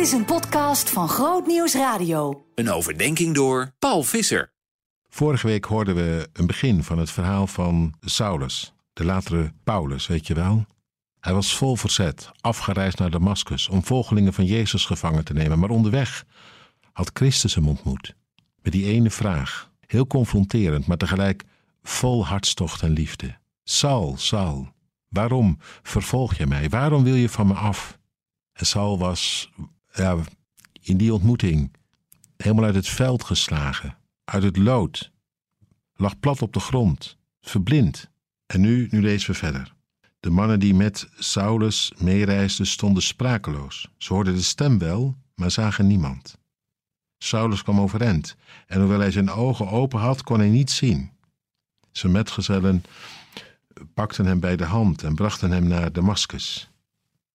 Dit is een podcast van Groot Nieuws Radio. Een overdenking door Paul Visser. Vorige week hoorden we een begin van het verhaal van Saulus, de latere Paulus, weet je wel? Hij was vol verzet, afgereisd naar Damascus om volgelingen van Jezus gevangen te nemen, maar onderweg had Christus hem ontmoet. Met die ene vraag, heel confronterend, maar tegelijk vol hartstocht en liefde. Saul, Saul, waarom vervolg je mij? Waarom wil je van me af? En Saul was ja, in die ontmoeting helemaal uit het veld geslagen, uit het lood, lag plat op de grond, verblind. En nu, nu lezen we verder. De mannen die met Saulus meereisden stonden sprakeloos. Ze hoorden de stem wel, maar zagen niemand. Saulus kwam overeind, en hoewel hij zijn ogen open had, kon hij niets zien. Zijn metgezellen pakten hem bij de hand en brachten hem naar Damascus.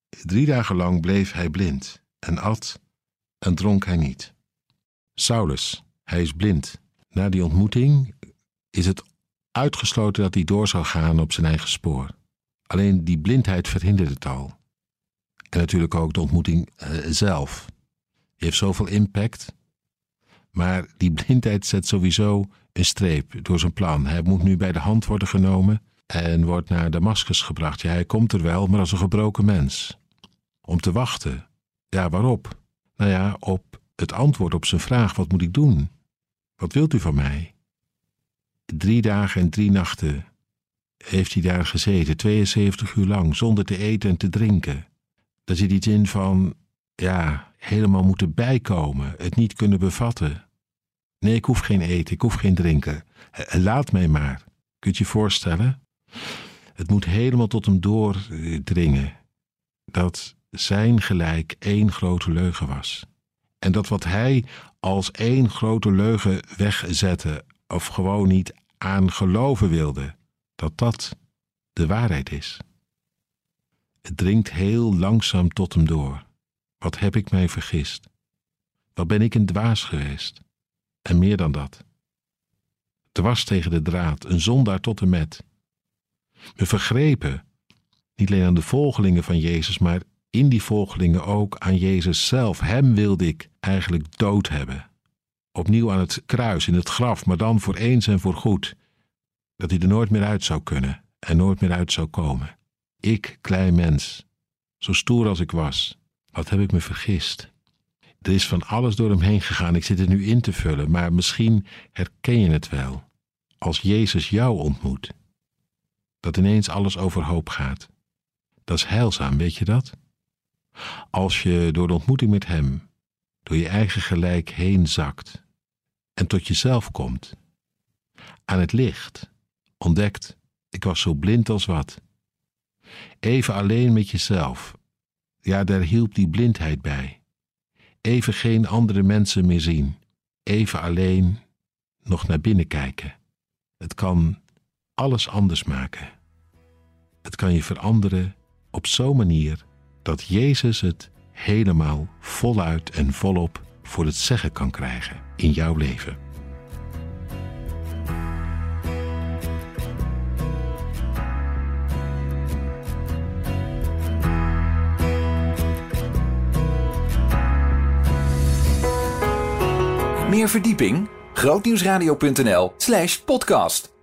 Drie dagen lang bleef hij blind en at en dronk hij niet. Saulus, hij is blind. Na die ontmoeting is het uitgesloten dat hij door zou gaan op zijn eigen spoor. Alleen die blindheid verhindert het al. En natuurlijk ook de ontmoeting uh, zelf. Die heeft zoveel impact. Maar die blindheid zet sowieso een streep door zijn plan. Hij moet nu bij de hand worden genomen en wordt naar Damascus gebracht. Ja, hij komt er wel, maar als een gebroken mens. Om te wachten. Ja, waarop? Nou ja, op het antwoord op zijn vraag: wat moet ik doen? Wat wilt u van mij? Drie dagen en drie nachten heeft hij daar gezeten, 72 uur lang, zonder te eten en te drinken. Daar zit iets in van, ja, helemaal moeten bijkomen, het niet kunnen bevatten. Nee, ik hoef geen eten, ik hoef geen drinken. Laat mij maar. Kunt je je voorstellen? Het moet helemaal tot hem doordringen dat zijn gelijk één grote leugen was. En dat wat hij als één grote leugen wegzette, of gewoon niet aan geloven wilde, dat dat de waarheid is. Het dringt heel langzaam tot hem door. Wat heb ik mij vergist? Wat ben ik een dwaas geweest? En meer dan dat. Dwars tegen de draad, een zondaar tot en met. Me vergrepen, niet alleen aan de volgelingen van Jezus, maar in die volgelingen ook aan Jezus zelf. Hem wilde ik eigenlijk dood hebben. Opnieuw aan het kruis, in het graf, maar dan voor eens en voor goed. Dat hij er nooit meer uit zou kunnen en nooit meer uit zou komen. Ik, klein mens, zo stoer als ik was, wat heb ik me vergist? Er is van alles door hem heen gegaan, ik zit er nu in te vullen, maar misschien herken je het wel. Als Jezus jou ontmoet, dat ineens alles overhoop gaat. Dat is heilzaam, weet je dat? Als je door de ontmoeting met Hem, door je eigen gelijk heen zakt en tot jezelf komt, aan het licht, ontdekt, ik was zo blind als wat. Even alleen met jezelf, ja, daar hielp die blindheid bij. Even geen andere mensen meer zien, even alleen nog naar binnen kijken. Het kan alles anders maken. Het kan je veranderen op zo'n manier dat Jezus het helemaal voluit en volop voor het zeggen kan krijgen in jouw leven. Meer verdieping? grootnieuwsradio.nl slash podcast